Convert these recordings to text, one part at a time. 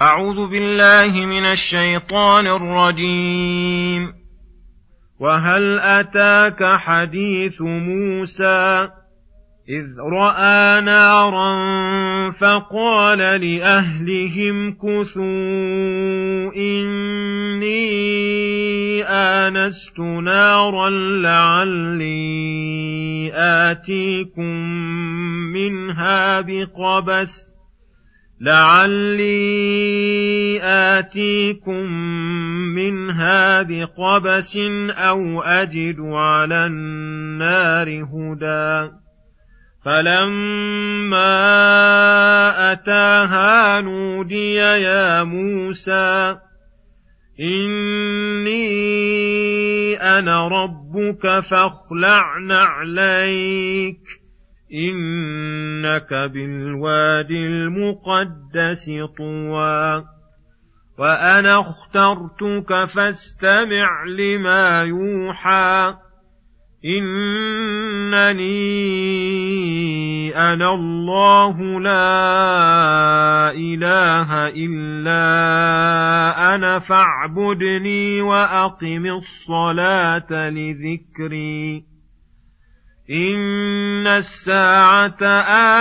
أعوذ بالله من الشيطان الرجيم. وهل أتاك حديث موسى؟ إذ رأى نارا فقال لأهلهم كثوا إني آنست نارا لعلي آتيكم منها بقبس لعلي آتيكم منها بقبس أو أجد على النار هدى فلما أتاها نودي يا موسى إني أنا ربك فاخلع نعليك إنك بالواد المقدس طوى وأنا اخترتك فاستمع لما يوحى إنني أنا الله لا إله إلا أنا فاعبدني وأقم الصلاة لذكري إن الساعة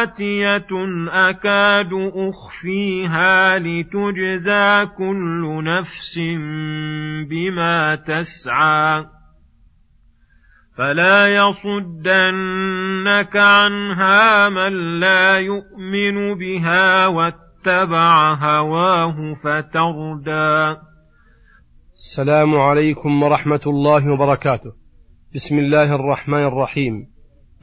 آتية أكاد أخفيها لتجزى كل نفس بما تسعى فلا يصدنك عنها من لا يؤمن بها واتبع هواه فتردى السلام عليكم ورحمة الله وبركاته. بسم الله الرحمن الرحيم.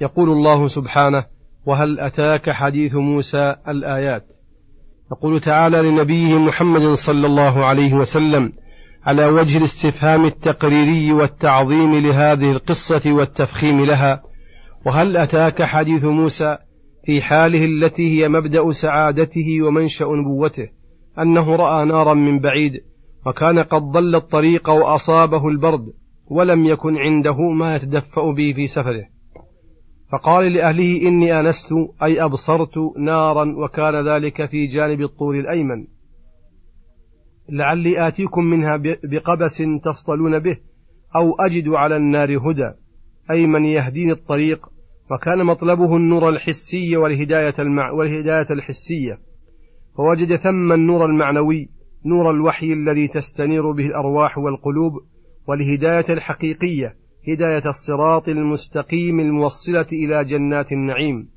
يقول الله سبحانه وهل أتاك حديث موسى الآيات؟ يقول تعالى لنبيه محمد صلى الله عليه وسلم على وجه الاستفهام التقريري والتعظيم لهذه القصة والتفخيم لها وهل أتاك حديث موسى في حاله التي هي مبدأ سعادته ومنشأ نبوته أنه رأى نارا من بعيد وكان قد ضل الطريق وأصابه البرد ولم يكن عنده ما يتدفأ به في سفره؟ فقال لأهله إني آنست أي أبصرت نارا وكان ذلك في جانب الطور الأيمن. لعلي آتيكم منها بقبس تصطلون به أو أجد على النار هدى أي من يهديني الطريق وكان مطلبه النور الحسي والهداية, المع... والهداية الحسية. فوجد ثم النور المعنوي نور الوحي الذي تستنير به الأرواح والقلوب والهداية الحقيقية هداية الصراط المستقيم الموصلة إلى جنات النعيم.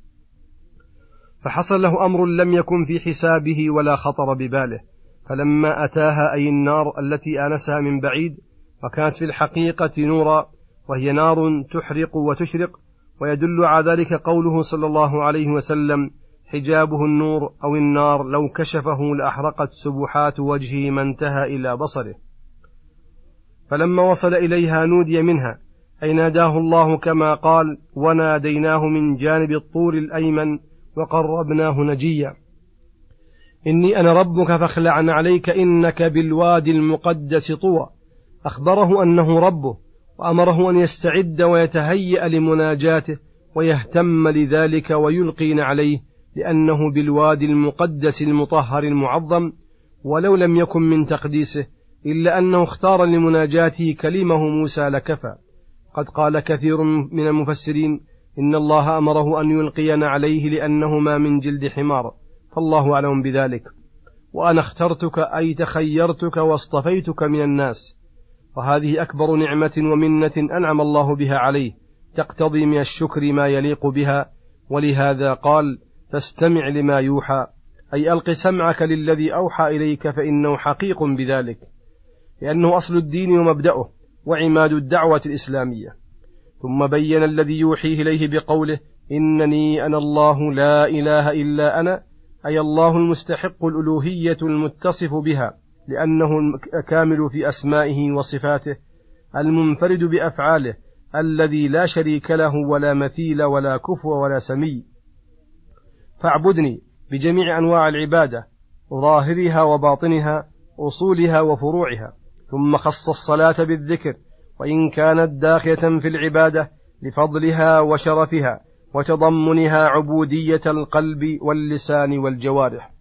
فحصل له أمر لم يكن في حسابه ولا خطر بباله. فلما أتاها أي النار التي آنسها من بعيد وكانت في الحقيقة نورا وهي نار تحرق وتشرق ويدل على ذلك قوله صلى الله عليه وسلم حجابه النور أو النار لو كشفه لأحرقت سبحات وجهه ما انتهى إلى بصره. فلما وصل إليها نودي منها أي ناداه الله كما قال وناديناه من جانب الطور الأيمن وقربناه نجيا. إني أنا ربك فاخلع عليك إنك بالوادي المقدس طوى. أخبره أنه ربه وأمره أن يستعد ويتهيأ لمناجاته ويهتم لذلك ويلقين عليه لأنه بالوادي المقدس المطهر المعظم ولو لم يكن من تقديسه إلا أنه اختار لمناجاته كلمه موسى لكفى. قد قال كثير من المفسرين إن الله أمره أن يلقين عليه لأنه ما من جلد حمار فالله أعلم بذلك. وأنا اخترتك أي تخيرتك واصطفيتك من الناس وهذه أكبر نعمة ومنة أنعم الله بها عليه تقتضي من الشكر ما يليق بها ولهذا قال فاستمع لما يوحى أي ألق سمعك للذي أوحى إليك فإنه حقيق بذلك لأنه أصل الدين ومبدأه. وعماد الدعوة الإسلامية. ثم بين الذي يوحيه إليه بقوله إنني أنا الله لا إله إلا أنا أي الله المستحق الألوهية المتصف بها لأنه الكامل في أسمائه وصفاته المنفرد بأفعاله الذي لا شريك له ولا مثيل ولا كفو ولا سمي. فاعبدني بجميع أنواع العبادة ظاهرها وباطنها أصولها وفروعها. ثم خص الصلاة بالذكر وإن كانت داخلة في العبادة لفضلها وشرفها وتضمنها عبودية القلب واللسان والجوارح.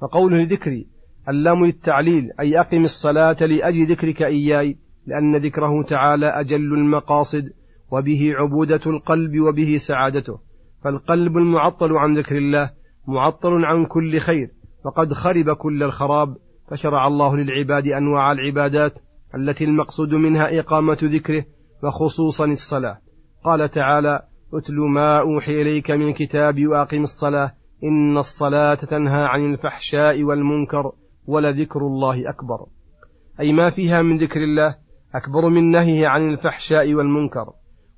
فقوله ذكري اللام للتعليل أي أقم الصلاة لأجل ذكرك إياي لأن ذكره تعالى أجل المقاصد وبه عبودة القلب وبه سعادته. فالقلب المعطل عن ذكر الله معطل عن كل خير وقد خرب كل الخراب فشرع الله للعباد أنواع العبادات التي المقصود منها إقامة ذكره وخصوصا الصلاة. قال تعالى أتل ما أوحي إليك من كتاب وأقم الصلاة إن الصلاة تنهى عن الفحشاء والمنكر ولذكر الله أكبر. أي ما فيها من ذكر الله أكبر من نهيه عن الفحشاء والمنكر.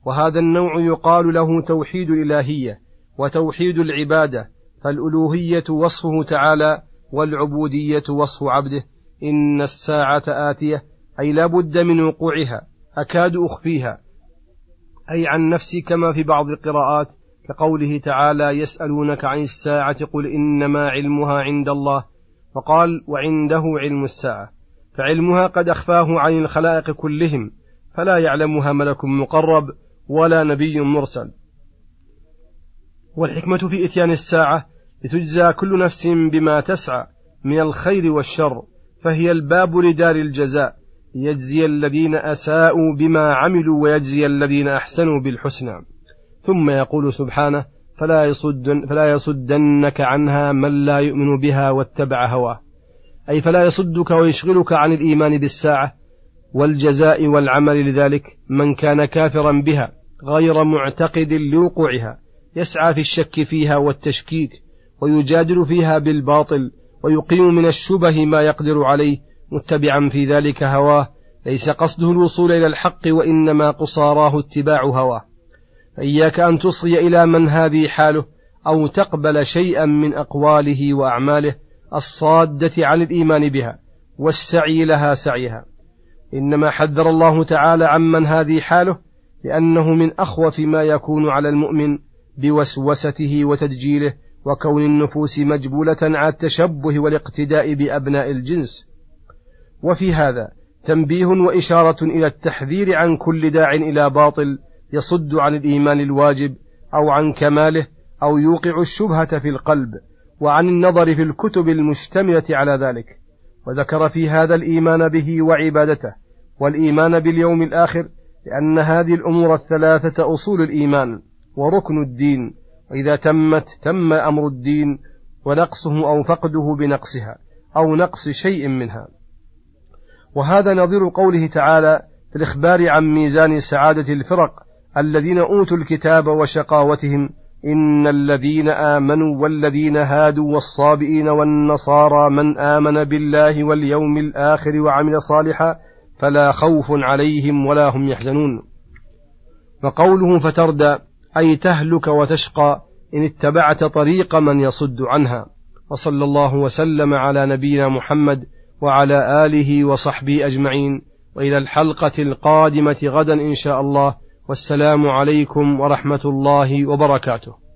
وهذا النوع يقال له توحيد الإلهية وتوحيد العبادة فالألوهية وصفه تعالى والعبودية وصف عبده. إن الساعة آتية أي لا بد من وقوعها أكاد أخفيها. أي عن نفسي كما في بعض القراءات كقوله تعالى يسألونك عن الساعة قل إنما علمها عند الله. فقال وعنده علم الساعة. فعلمها قد أخفاه عن الخلائق كلهم فلا يعلمها ملك مقرب ولا نبي مرسل. والحكمة في إتيان الساعة لتجزى كل نفس بما تسعى من الخير والشر فهي الباب لدار الجزاء ليجزي الذين أساءوا بما عملوا ويجزي الذين أحسنوا بالحسنى. ثم يقول سبحانه فلا, يصدن فلا يصدنك عنها من لا يؤمن بها واتبع هواه. أي فلا يصدك ويشغلك عن الإيمان بالساعة والجزاء والعمل لذلك من كان كافرا بها غير معتقد لوقوعها يسعى في الشك فيها والتشكيك ويجادل فيها بالباطل ويقيم من الشبه ما يقدر عليه متبعا في ذلك هواه. ليس قصده الوصول إلى الحق وإنما قصاراه اتباع هواه. فإياك أن تصغي إلى من هذه حاله أو تقبل شيئا من أقواله وأعماله الصادة عن الإيمان بها والسعي لها سعيها. إنما حذر الله تعالى عمن هذه حاله لأنه من أخوف ما يكون على المؤمن بوسوسته وتدجيله وكون النفوس مجبولة على التشبه والاقتداء بأبناء الجنس. وفي هذا تنبيه وإشارة إلى التحذير عن كل داع إلى باطل يصد عن الإيمان الواجب أو عن كماله أو يوقع الشبهة في القلب وعن النظر في الكتب المشتملة على ذلك. وذكر في هذا الإيمان به وعبادته والإيمان باليوم الآخر لأن هذه الأمور الثلاثة أصول الإيمان وركن الدين. وإذا تمت تم أمر الدين ونقصه أو فقده بنقصها أو نقص شيء منها. وهذا نظير قوله تعالى في الإخبار عن ميزان سعادة الفرق الذين أوتوا الكتاب وشقاوتهم إن الذين آمنوا والذين هادوا والصابئين والنصارى من آمن بالله واليوم الآخر وعمل صالحا فلا خوف عليهم ولا هم يحزنون. وقوله فتردى أي تهلك وتشقى إن اتبعت طريق من يصد عنها. وصلى الله وسلم على نبينا محمد وعلى آله وصحبه أجمعين. وإلى الحلقة القادمة غدا إن شاء الله. والسلام عليكم ورحمة الله وبركاته.